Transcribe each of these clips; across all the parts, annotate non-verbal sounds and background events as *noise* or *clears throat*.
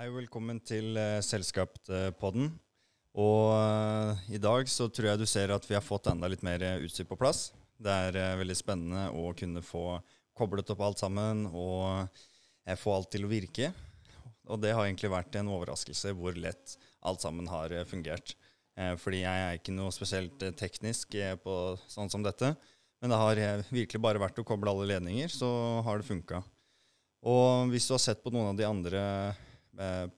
Hei, velkommen til uh, Selskapspodden. Og uh, i dag så tror jeg du ser at vi har fått enda litt mer utstyr på plass. Det er uh, veldig spennende å kunne få koblet opp alt sammen og få alt til å virke. Og det har egentlig vært en overraskelse hvor lett alt sammen har fungert. fordi jeg er ikke noe spesielt teknisk på sånn som dette. Men det har virkelig bare vært å koble alle ledninger, så har det funka. Og hvis du har sett på noen av de andre eh,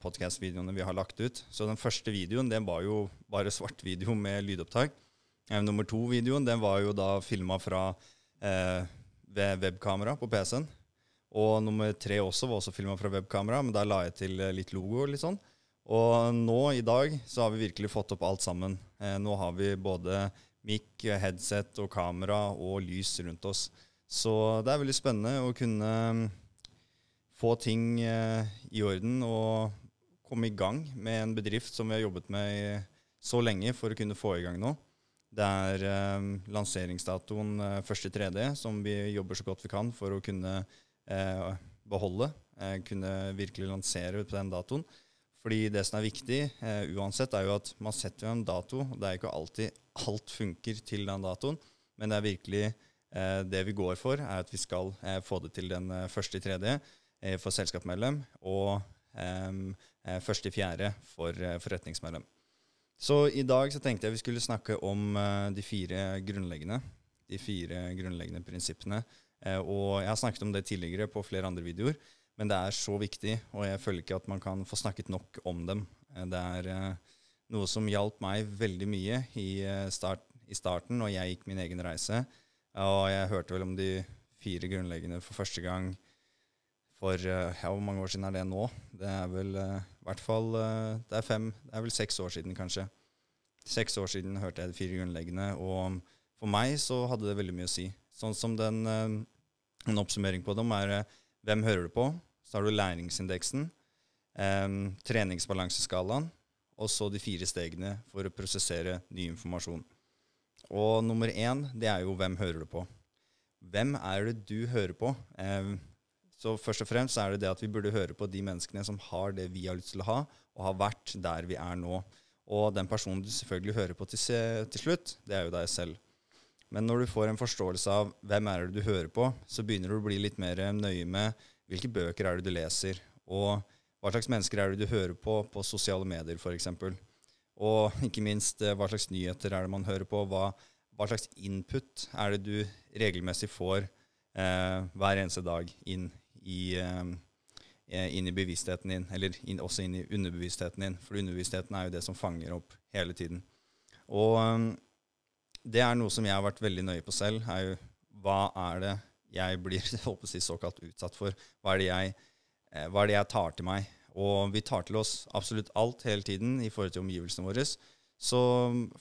podkast-videoene vi har lagt ut Så den første videoen den var jo bare svart video med lydopptak. Eh, nummer to-videoen den var jo da filma fra eh, webkamera på PC-en. Og nummer tre også var også filma fra webkamera, men der la jeg til eh, litt logo og litt sånn. Og nå i dag så har vi virkelig fått opp alt sammen. Eh, nå har vi både mic, headset og kamera og lys rundt oss. Så det er veldig spennende å kunne få ting eh, i orden og komme i gang med en bedrift som vi har jobbet med så lenge for å kunne få i gang nå. Det er eh, lanseringsdatoen eh, 1.3. som vi jobber så godt vi kan for å kunne eh, beholde. Eh, kunne virkelig lansere på den datoen. Fordi det som er viktig eh, uansett, er jo at man setter en dato. Det er ikke alltid alt funker til den datoen, men det er virkelig eh, det vi går for, er at vi skal få det til den første i tredje. Eh, for selskapsmedlem og eh, i fjerde for eh, forretningsmedlem. Så i dag så tenkte jeg vi skulle snakke om de fire grunnleggende, de fire grunnleggende prinsippene. og jeg har snakket om det tidligere på flere andre videoer, men det er så viktig, og jeg føler ikke at man kan få snakket nok om dem. det er noe som hjalp meg veldig mye i, start, i starten når jeg gikk min egen reise. Og jeg hørte vel om de fire grunnleggende for første gang for eh, ja, Hvor mange år siden er det nå? Det er vel uh, i hvert fall uh, Det er fem Det er vel seks år siden, kanskje. Seks år siden hørte jeg de fire grunnleggende, og for meg så hadde det veldig mye å si. Sånn som den, En oppsummering på dem er hvem hører du på? Så har du læringsindeksen, um, treningsbalanseskalaen, og så de fire stegene for å prosessere ny informasjon. Og nummer én, det er jo hvem hører du på? Hvem er det du hører på? Um, så først og fremst er det det at vi burde høre på de menneskene som har det vi har lyst til å ha, og har vært der vi er nå. Og den personen du selvfølgelig hører på til, til slutt, det er jo deg selv. Men når du får en forståelse av hvem er det du hører på, så begynner du å bli litt mer nøye med hvilke bøker er det du leser, og hva slags mennesker er det du hører på på sosiale medier f.eks. Og ikke minst eh, hva slags nyheter er det man hører på, hva, hva slags input er det du regelmessig får eh, hver eneste dag inn i, eh, inn i bevisstheten din, eller inn, også inn i underbevisstheten din. For underbevisstheten er jo det som fanger opp hele tiden. Og um, det er noe som jeg har vært veldig nøye på selv. er jo Hva er det jeg blir *laughs* si, såkalt utsatt for? Hva er, jeg, eh, hva er det jeg tar til meg? Og vi tar til oss absolutt alt hele tiden i forhold til omgivelsene våre. Så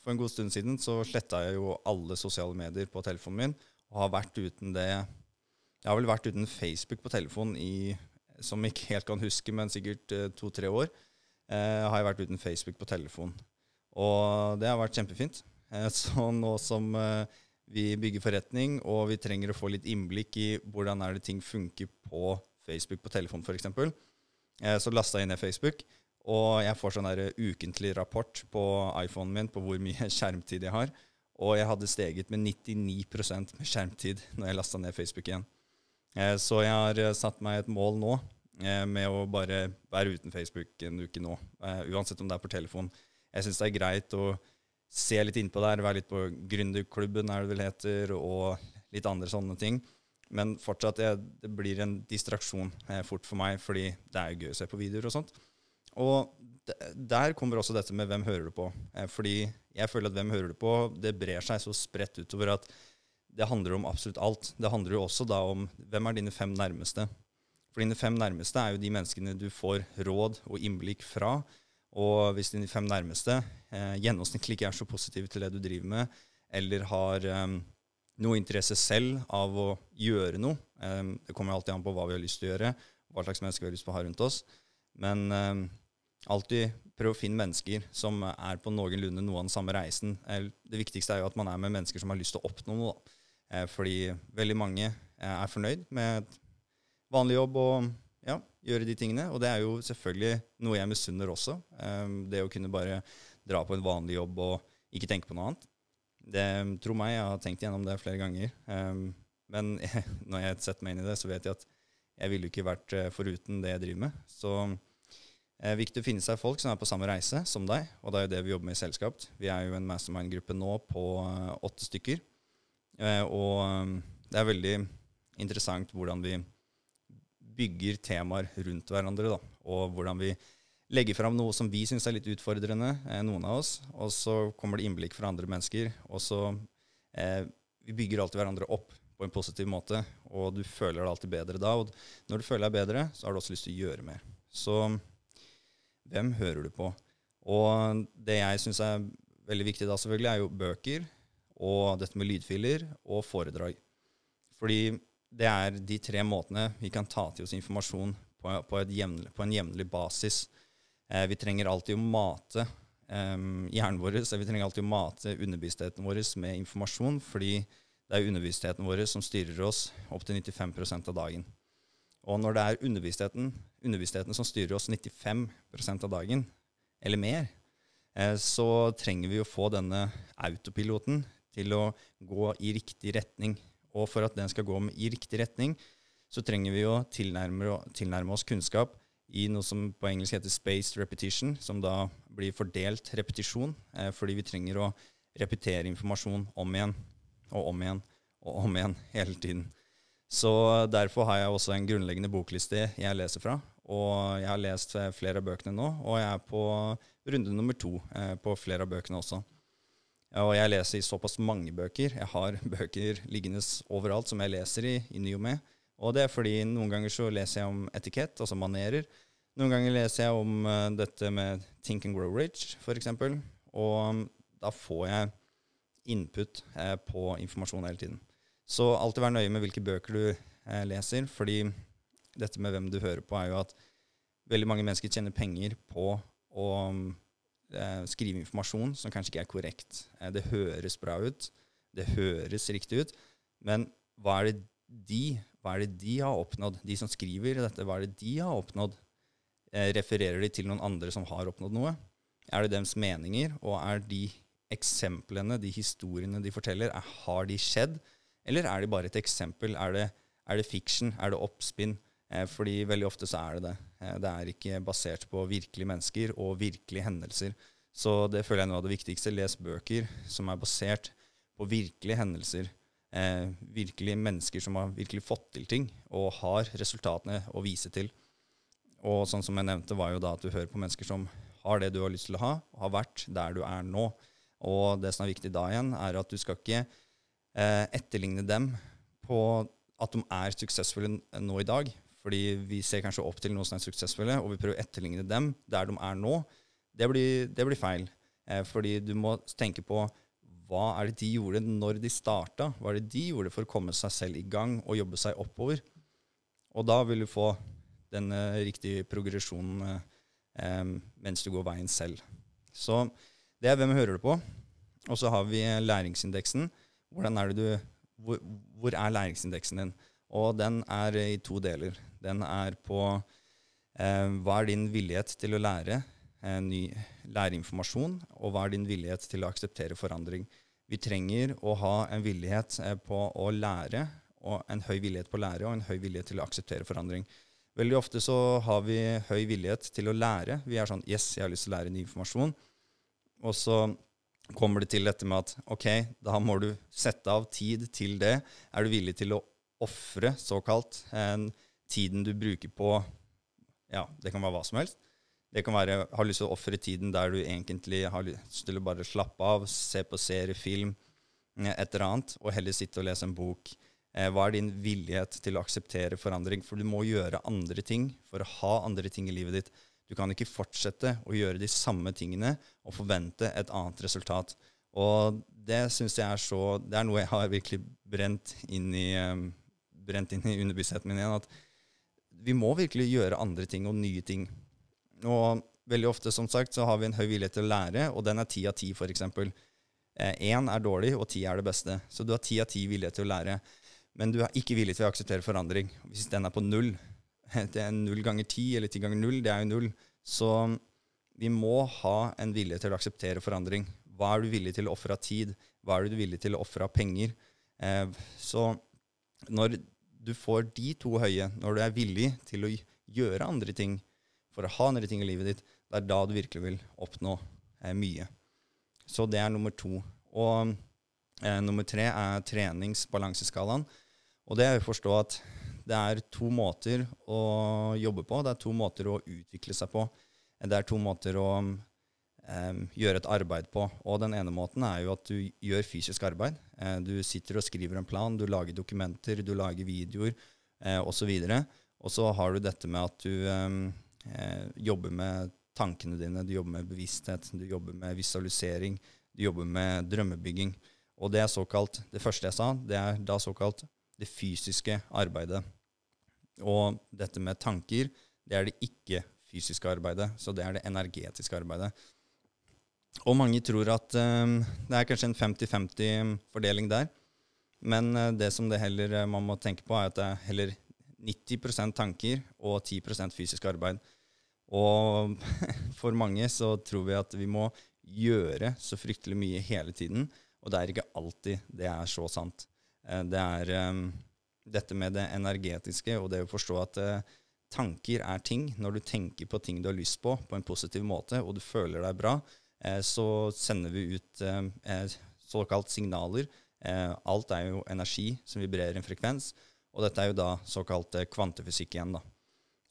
for en god stund siden så sletta jeg jo alle sosiale medier på telefonen min, og har vært uten det jeg har vel vært uten Facebook på telefon i, som jeg ikke helt kan huske, men sikkert uh, to-tre år. Eh, har jeg vært uten Facebook på telefon. Og det har vært kjempefint. Eh, *laughs* så nå som vi bygger forretning, og vi trenger å få litt innblikk i hvordan er det ting funker på Facebook på telefon f.eks., så lasta jeg ned Facebook. Og jeg får sånn der ukentlig rapport på iPhonen min på hvor mye *laughs* skjermtid jeg har. Og jeg hadde steget med 99% med skjermtid når jeg lasta ned Facebook igjen. Eh, så jeg har eh, satt meg et mål nå eh, med å bare være uten Facebook en uke nå. Uansett om det er på telefon. Jeg syns det er greit å se litt innpå der, være litt på gründerklubben, er det vel heter, og litt andre sånne ting. Men fortsatt, det, blir en distraksjon fort for meg, fordi det er gøy å se på videoer og sånt. Og der kommer også dette med hvem hører du på. fordi jeg føler at hvem hører du på, det brer seg så spredt utover at det handler om absolutt alt. Det handler jo også da om hvem er dine fem nærmeste. For dine fem nærmeste er jo de menneskene du får råd og innblikk fra. Og hvis dine fem nærmeste eh, gjennomsnittlig ikke er så positive til det du driver med, eller har eh, noe interesse selv av å gjøre noe eh, Det kommer alltid an på hva vi har lyst til å gjøre, hva slags mennesker vi har lyst til å ha rundt oss. Men eh, alltid prøv å finne mennesker som er på noenlunde noe av den samme reisen. Det viktigste er jo at man er med mennesker som har lyst til å oppnå noe. da. Eh, fordi veldig mange eh, er fornøyd med vanlig jobb og ja, gjøre de tingene. Og det er jo selvfølgelig noe jeg misunner også. Um, det å kunne bare dra på en vanlig jobb og ikke tenke på noe annet. Det, tro meg, jeg har tenkt gjennom det flere ganger. Men *laughs* når jeg setter meg inn i det, så vet jeg at jeg ville ikke vært foruten det jeg driver med. Så det er viktig å finne seg folk som er på samme reise som deg, og det er jo det vi jobber med i selskap. Vi er jo en mastermind-gruppe nå på åtte stykker. Uh, og um, det er veldig interessant hvordan vi bygger temaer rundt hverandre, da, og hvordan vi legger fram noe som vi syns er litt utfordrende, eh, noen av oss, og så kommer det innblikk fra andre mennesker. Og så eh, Vi bygger alltid hverandre opp på en positiv måte, og du føler deg alltid bedre da. Og når du føler deg bedre, så har du også lyst til å gjøre mer. Så hvem hører du på? Og det jeg syns er veldig viktig da, selvfølgelig, er jo bøker og dette med lydfiler og foredrag. Fordi det er de tre måtene vi kan ta til oss informasjon på, på, jevnlig, på en jevnlig basis. Eh, vi trenger alltid å mate eh, hjernen vår, vi trenger alltid å mate underbevisstheten vår med informasjon, fordi det er underbevisstheten vår som styrer oss opptil 95% av dagen. Og når det er underbevisstheten, underbevisstheten som styrer oss 95% av dagen, eller mer, eh, så trenger vi å få denne autopiloten til å gå i riktig retning. Og for at den skal gå i riktig retning, så trenger vi å tilnærme, tilnærme oss kunnskap i noe som på engelsk heter spaced repetition, som da blir fordelt repetisjon, eh, fordi vi trenger å repetere informasjon om igjen og om igjen og om igjen *laughs* hele tiden. Så derfor har jeg også en grunnleggende bokliste jeg leser fra. Og jeg har lest eh, flere av bøkene nå, og jeg er på runde nummer to eh, på flere av bøkene også. Og jeg leser i såpass mange bøker. Jeg har *laughs* bøker liggende overalt som jeg leser i, i ny og med. Og det er fordi noen ganger så leser jeg om etikett, altså manerer. Noen ganger leser jeg om uh, dette med Think and Grow Rich, f.eks. Og um, da får jeg input eh, på informasjon hele tiden. Så alltid vær nøye med hvilke bøker du eh, leser, fordi dette med hvem du hører på, er jo at veldig mange mennesker tjener penger på å um, skrive informasjon som kanskje ikke er korrekt. det høres bra ut, det høres riktig ut, men hva er det de hva er det de har oppnådd? De som skriver dette, hva er det de har oppnådd? Eh, refererer de til noen andre som har oppnådd noe? Er det deres meninger, og er de eksemplene, de historiene de forteller, er, har de skjedd? Eller er de bare et eksempel? Er det, er det fiction? Er det oppspinn? Eh, fordi veldig ofte så er det det. Eh, det er ikke basert på virkelige mennesker og virkelige hendelser. Så det føler jeg er noe av det viktigste. Les bøker som er basert på virkelige hendelser eh, virkelige mennesker som har virkelig fått til ting, og har resultatene å vise til. Og sånn som jeg nevnte, var jo da at du hører på mennesker som har det du har lyst til å ha, og har vært der du er nå. Og det som er viktig da igjen, er at du skal ikke eh, etterligne dem på at de er suksessfulle nå i dag. Fordi vi ser kanskje opp til noen som er suksessfulle, og vi prøver å etterligne dem der de er nå. Det blir, det blir feil. Eh, fordi du må tenke på hva er det de gjorde når de starta? Hva er det de gjorde for å komme seg selv i gang og jobbe seg oppover? Og da vil du få den uh, riktige progresjonen eh, mens du går veien selv. Så det er hvem hører du på. Og så har vi læringsindeksen. Hvordan er det du, hvor, hvor, er læringsindeksen din? Og den er i to deler. Den er på eh, hva er din villighet til å lære ny, læreinformasjon, og hva er din villighet til å akseptere forandring. Vi trenger å ha en villighet eh, på å lære, og en høy villighet på å lære og en høy villighet til å akseptere forandring. Veldig ofte så har vi høy villighet til å lære. Vi er sånn Yes, jeg har lyst til å lære ny informasjon. Og så kommer det til dette med at ok, da må du sette av tid til det. Er du villig til å ofre, såkalt, en tiden du bruker på Ja, det kan være hva som helst. Det kan være har lyst til å ofre tiden der du egentlig har lyst til å bare slappe av, se på serie, film, eh, et eller annet, og heller sitte og lese en bok. Eh, hva er din villighet til å akseptere forandring? For du må gjøre andre ting for å ha andre ting i livet ditt. Du kan ikke fortsette å gjøre de samme tingene og forvente et annet resultat. Og det syns jeg er så Det er noe jeg har virkelig brent inn i, brent inn i underbevisstheten min igjen. At vi må virkelig gjøre andre ting og nye ting. Og veldig ofte som sagt, så har vi en høy vilje til å lære, og den er ti av ti, f.eks. Én er dårlig, og ti er det beste. Så du har ti av ti vilje til å lære. Men du er ikke villig til å akseptere forandring. Hvis den er på null, *laughs* det er null ganger ti eller ti ganger null, det er jo null. Så vi må ha en vilje til å akseptere forandring. Hva er du villig til å ofre av tid? Hva er du villig til å ofre av penger? Eh, så når du får de to høye, når du er villig til å gjøre andre ting for å ha andre ting i livet ditt, det er da du virkelig vil oppnå eh, mye. Så det er nummer to. Og eh, nummer tre er treningsbalanseskalaen. Og det er å forstå at det er to måter å jobbe på. Det er to måter å utvikle seg på. Det er to måter å um, gjøre et arbeid på. Og den ene måten er jo at du gjør fysisk arbeid. Uh, du sitter og skriver en plan, du lager dokumenter, du lager videoer uh, osv. Og så har du dette med at du um, jobber med tankene dine, du jobber med bevissthet, du jobber med visualisering, du jobber med drømmebygging. Og det er såkalt, det første jeg sa, det er da såkalt det fysiske arbeidet. Og dette med tanker, det er det ikke-fysiske arbeidet. Så det er det energetiske arbeidet. Og mange tror at um, det er kanskje en 50-50-fordeling der. Men uh, det som det heller uh, man må tenke på, er at det er heller 90% tanker og 10% fysisk arbeid. Og *laughs* for mange så tror vi at vi må gjøre så fryktelig mye hele tiden. Og det er ikke alltid det er så sant. Uh, det er um, dette med det energetiske og det å forstå at tanker er ting. Når du tenker på ting du har lyst på, på en positiv måte, og du føler deg bra, Eh, så sender vi ut eh, eh, såkalt signaler. alt er jo energi som vibrerer en frekvens, og dette er jo da såkalt kvantefysikk igjen. da.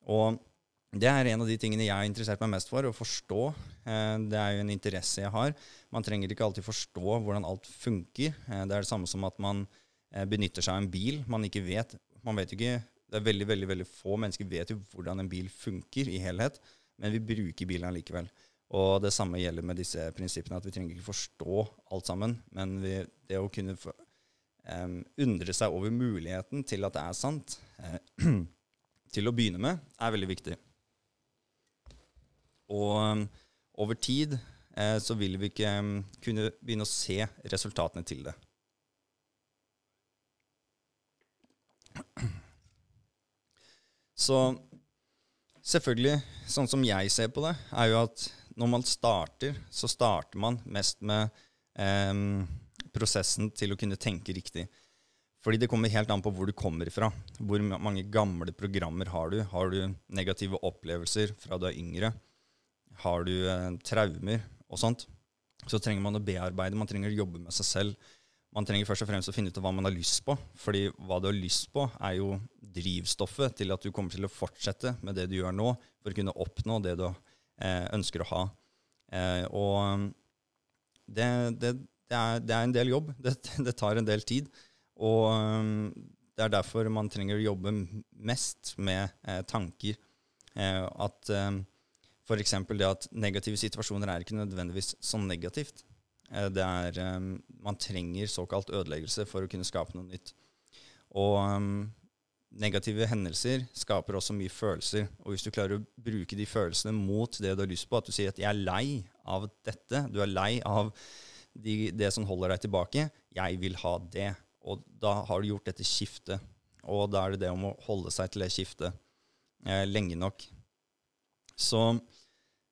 Og det er en av de tingene jeg har interessert meg mest for, å forstå. Det er jo en interesse jeg har. Man trenger ikke alltid forstå hvordan alt funker. Det er det samme som at man benytter seg av en bil man ikke vet. Man vet ikke, Det er veldig veldig, veldig få mennesker vet jo hvordan en bil funker i helhet, men vi bruker bilen likevel. Og det samme gjelder med disse prinsippene, at vi trenger ikke forstå alt sammen, men vi, det å kunne for, um, undre seg over muligheten til at det er sant, uh, *clears throat* til å begynne med, er veldig viktig. Og um, over tid uh, så vil vi ikke um, kunne begynne å se resultatene til det. *clears throat* Så selvfølgelig, sånn som jeg ser på det, er jo at når man starter, så starter man mest med eh, prosessen til å kunne tenke riktig. Fordi det kommer helt an på hvor du kommer fra. Hvor mange gamle programmer har du? Har du negative opplevelser fra du er yngre? Har du eh, traumer og sånt? Så trenger man å bearbeide, man trenger å jobbe med seg selv. Man trenger først og fremst å finne ut av hva man har lyst på. Fordi hva du har lyst på, er jo drivstoffet til at du kommer til å fortsette med det du gjør nå, for å kunne oppnå det du har ønsker å ha. Eh, og det, det, det, er, det, er, en del jobb. *laughs* Det, tar en del tid. Og um, det er derfor man trenger å jobbe mest med eh, tanker. Eh, at eh, f.eks. det at negative situasjoner er ikke nødvendigvis så negativt. Eh, det er eh, Man trenger såkalt ødeleggelse for å kunne skape noe nytt. Og um, negative hendelser skaper også mye følelser. Og hvis du klarer å bruke de følelsene mot det du har lyst på, at du sier at 'jeg er lei av dette', du er lei av de, det som holder deg tilbake, 'jeg vil ha det', og da har du gjort dette skiftet. Og da er det det om å holde seg til det skiftet eh, lenge nok. Så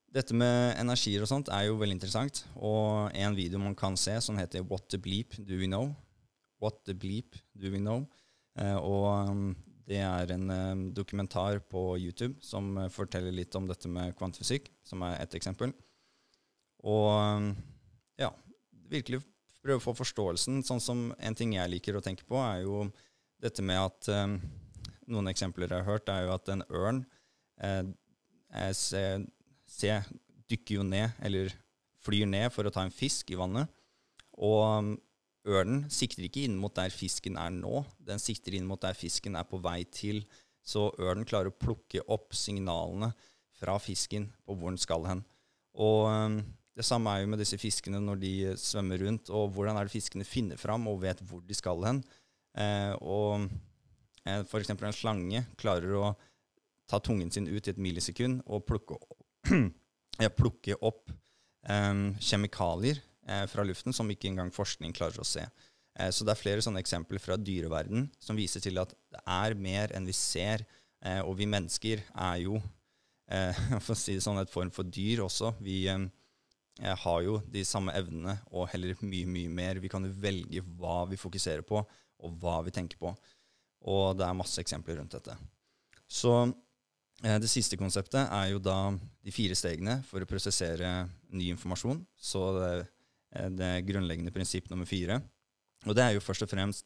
dette med energier og sånt er jo veldig interessant. Og en video man kan se som heter 'What the bleep do we know?' What the bleep do we know? Eh, og um, det er en um, dokumentar på YouTube som uh, forteller litt om dette med kvantefysikk, som er ett eksempel. Og um, ja, virkelig prøve å få forståelsen. Sånn som En ting jeg liker å tenke på, er jo dette med at um, Noen eksempler jeg har hørt, er jo at en ørn eh, se, dykker jo ned, eller flyr ned for å ta en fisk i vannet. Og ørnen sikter ikke inn mot der fisken er nå, den sikter inn mot der fisken er på vei til. Så ørnen klarer å plukke opp signalene fra fisken på hvor den skal hen. Og um, det samme er jo med disse fiskene når de svømmer rundt, og hvordan er det fiskene finner fram og vet hvor de skal hen. Eh, og eh, f.eks. en slange klarer å ta tungen sin ut i et millisekund og plukke opp, *clears throat* plukke opp eh, kjemikalier fra luften som ikke engang forskning klarer å se. Eh, så det er flere sånne eksempler fra dyreverden som viser til at det er mer enn vi ser Eh, og vi mennesker er jo, eh, *laughs* for å si det sånn, et form for dyr også. Vi eh, har jo de samme evnene og heller mye, mye mer. Vi kan jo velge hva vi fokuserer på, og hva vi tenker på. Og det er masse eksempler rundt dette. Så eh, det siste konseptet er jo da de fire stegene for å prosessere ny informasjon. Så det, er det grunnleggende prinsipp nummer fire. Og det er jo først og fremst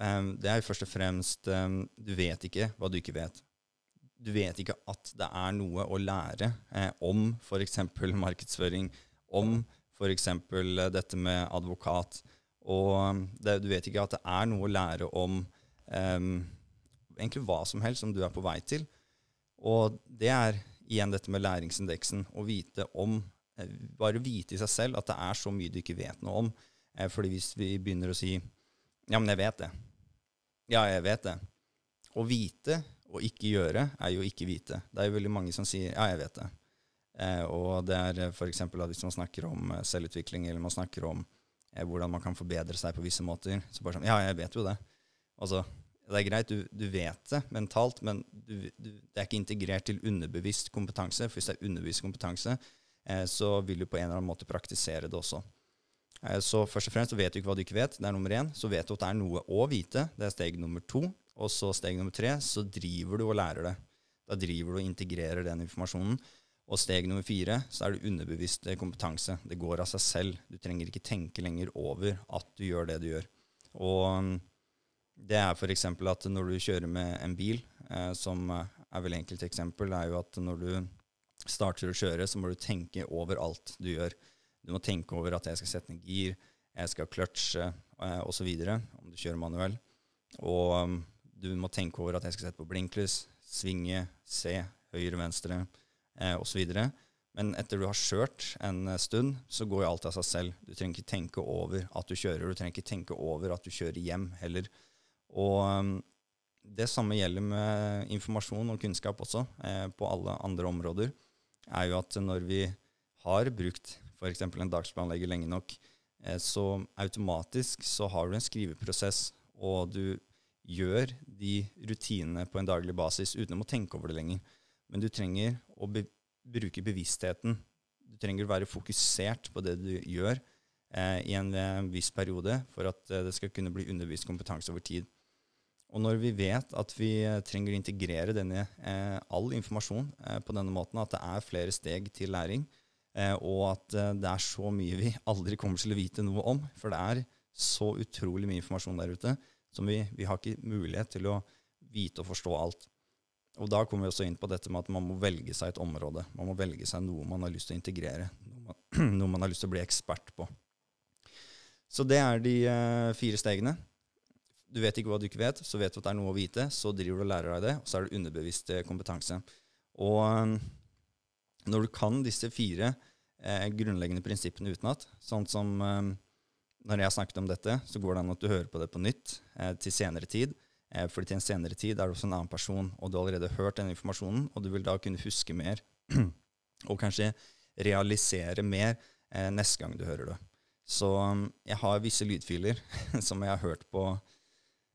um, det er jo først og fremst um, Du vet ikke hva du ikke vet. Du vet ikke at det er noe å lære eh, om f.eks. *laughs* markedsføring, om f.eks. Eh, dette med advokat. Og det, du vet ikke at det er noe å lære om um, egentlig hva som helst som du er på vei til. Og det er igjen dette med læringsindeksen. Å vite om eh, Bare vite i seg selv at det er så mye du ikke vet noe om. Eh, fordi hvis vi begynner å si Ja, men jeg vet det. Ja, jeg vet det. Å vite og ikke gjøre er jo ikke vite. Det er jo veldig mange som sier ja, jeg vet det. Eh, og det er eh, f.eks. hvis man snakker om eh, selvutvikling, eller man snakker om eh, hvordan man kan forbedre seg på visse måter, så bare sånn Ja, jeg vet jo det. Altså, det er greit, du, du vet det mentalt, men du, du, det er ikke integrert til underbevisst kompetanse. For hvis det er underbevisst kompetanse, eh, så vil du på en eller annen måte praktisere det også. Eh, så først og fremst så vet du ikke hva du ikke vet. Det er nummer én. Så vet du at det er noe å vite. Det er steg nummer to. Og så steg nummer tre, så driver du og lærer det. Da driver du og integrerer den informasjonen. Og steg nummer fire, så er det underbevisst kompetanse. Det går av seg selv. Du trenger ikke tenke lenger over at du gjør det du gjør. Og mm, det er f.eks. at når du kjører med en bil, eh, som er vel enkelt eksempel, er jo at når du starter å kjøre, så må du tenke over alt du gjør. Du må tenke over at jeg skal sette ned gir, jeg skal kløtsje eh, osv. om du kjører manuell. Og um, du må tenke over at jeg skal sette på blinklys, svinge, se, høyre, venstre eh, osv. Men etter du har kjørt en stund, så går jo alt av seg selv. Du trenger ikke tenke over at du kjører. Du trenger ikke tenke over at du kjører hjem heller. Og um, det samme gjelder med informasjon og kunnskap også, eh, på alle andre områder, er jo at når vi har brukt f.eks. en dagsplanlegger lenge nok, eh, så automatisk så har du en skriveprosess, og du gjør de rutinene på en daglig basis uten å tenke over det lenger. Men du trenger å be bruke bevisstheten. Du trenger å være fokusert på det du gjør eh, i en eh, viss periode for at eh, det skal kunne bli undervist kompetanse over tid. Og når vi vet at vi eh, trenger å integrere denne, eh, all informasjon på denne måten, at det er flere steg til læring, Eh, og at eh, det er så mye vi *laughs* aldri kommer til å vite noe om. For det er så utrolig mye informasjon der ute som vi, vi har ikke mulighet til å vite og forstå alt. Og da kommer vi også inn på dette med at man må velge seg et område. Man må velge seg noe man har lyst til å integrere. Noe man, *clears throat* noe man har lyst til å bli ekspert på. Så det er de uh, fire stegene. Du vet ikke hva du ikke vet, så vet du at det er noe å vite. Så driver du og lærer deg det, og så er det underbevisst kompetanse. Og um, når du kan disse fire eh, grunnleggende prinsippene utenat, sånn som eh, når jeg har snakket om dette, så går det an at du hører på det på nytt eh, til senere tid. Eh, fordi til en senere tid er du også en annen person, og du har allerede hørt den informasjonen, og du vil da kunne huske mer, *clears throat* og kanskje realisere mer eh, neste gang du hører det. Så jeg har visse lydfiler *laughs* som jeg har hørt på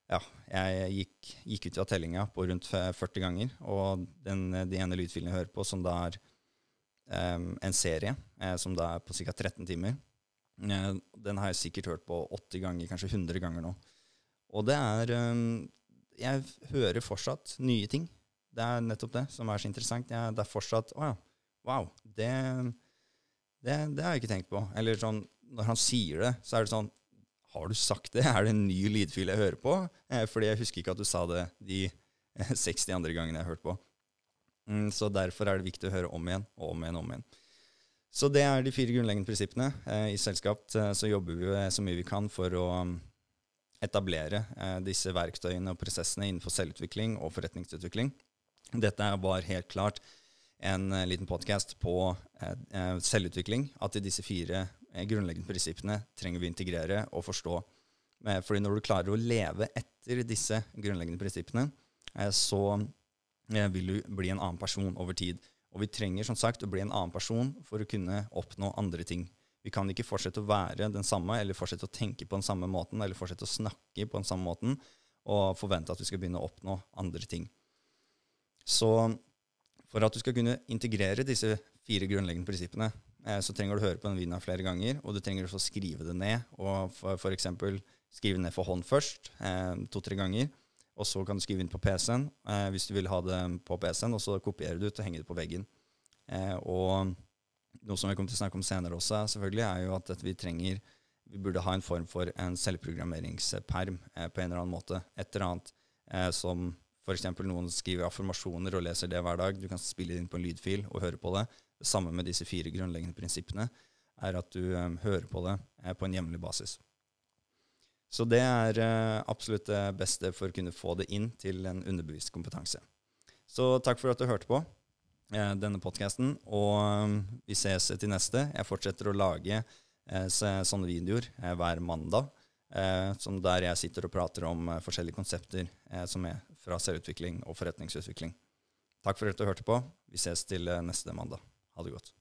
ja, jeg gikk, gikk ut av tellinga på rundt 40 ganger. Og den, de ene lydfilen jeg hører på, som da er um, en serie eh, som da er på ca. 13 timer. Eh, den har jeg sikkert hørt på 80 ganger, kanskje 100 ganger nå. Og det er um, Jeg hører fortsatt nye ting. Det er nettopp det som er så interessant. Jeg, det er fortsatt Å ja, wow. Det, det, det, har jeg ikke tenkt på. Eller sånn, når han sier det, så er det sånn Har du sagt det? Er det en ny lydfil jeg hører på? Eh, fordi jeg husker ikke at du sa det de 60 andre gangene jeg har hørt på. Mm, så derfor er det viktig å høre om igjen og om igjen og om igjen. Så det er de fire grunnleggende prinsippene. Eh, I selskap eh, så jobber vi så mye vi kan for å um, etablere eh, disse verktøyene og prosessene innenfor selvutvikling og forretningsutvikling. Dette var helt klart en uh, liten podkast på selvutvikling. At disse fire grunnleggende prinsippene trenger vi integrere og forstå. fordi når du klarer å leve etter disse grunnleggende prinsippene, så Eh, vil du bli en annen person over tid. Og vi trenger som sagt å bli en annen person for å kunne oppnå andre ting. Vi kan ikke fortsette å være den samme, eller fortsette å tenke på den samme måten, eller fortsette å snakke på den samme måten og forvente at vi skal begynne å oppnå andre ting. Så for at du skal kunne integrere disse fire grunnleggende prinsippene, eh, så trenger du høre på den videoen flere ganger, og du trenger også å skrive det ned. Og f.eks. skrive ned for hånd først, eh, to-tre ganger. Og så kan du skrive inn på PC-en eh, hvis du vil ha det på PC-en, og så kopierer du ut og henger det på veggen. Eh, og noe som vi kommer til å snakke om senere også, selvfølgelig, er jo at vi trenger vi burde ha en form for en selvprogrammeringsperm eh, på en eller annen måte. Et eller annet eh, som f.eks. noen skriver affirmasjoner og leser det hver dag. Du kan spille det inn på en lydfil og høre på det. Det samme med disse fire grunnleggende prinsippene er at du um, hører på det eh, på en jevnlig basis. Så det er eh, absolutt det beste for å kunne få det inn til en underbevisst kompetanse. Så takk for at du hørte på eh, denne podkasten, og um, vi ses til neste. Jeg fortsetter å lage Eh, sånne videoer hver mandag. Som der jeg sitter og prater om forskjellige konsepter som er fra selvutvikling og forretningsutvikling. Takk for at du hørte på. Vi ses til neste mandag. Ha det godt.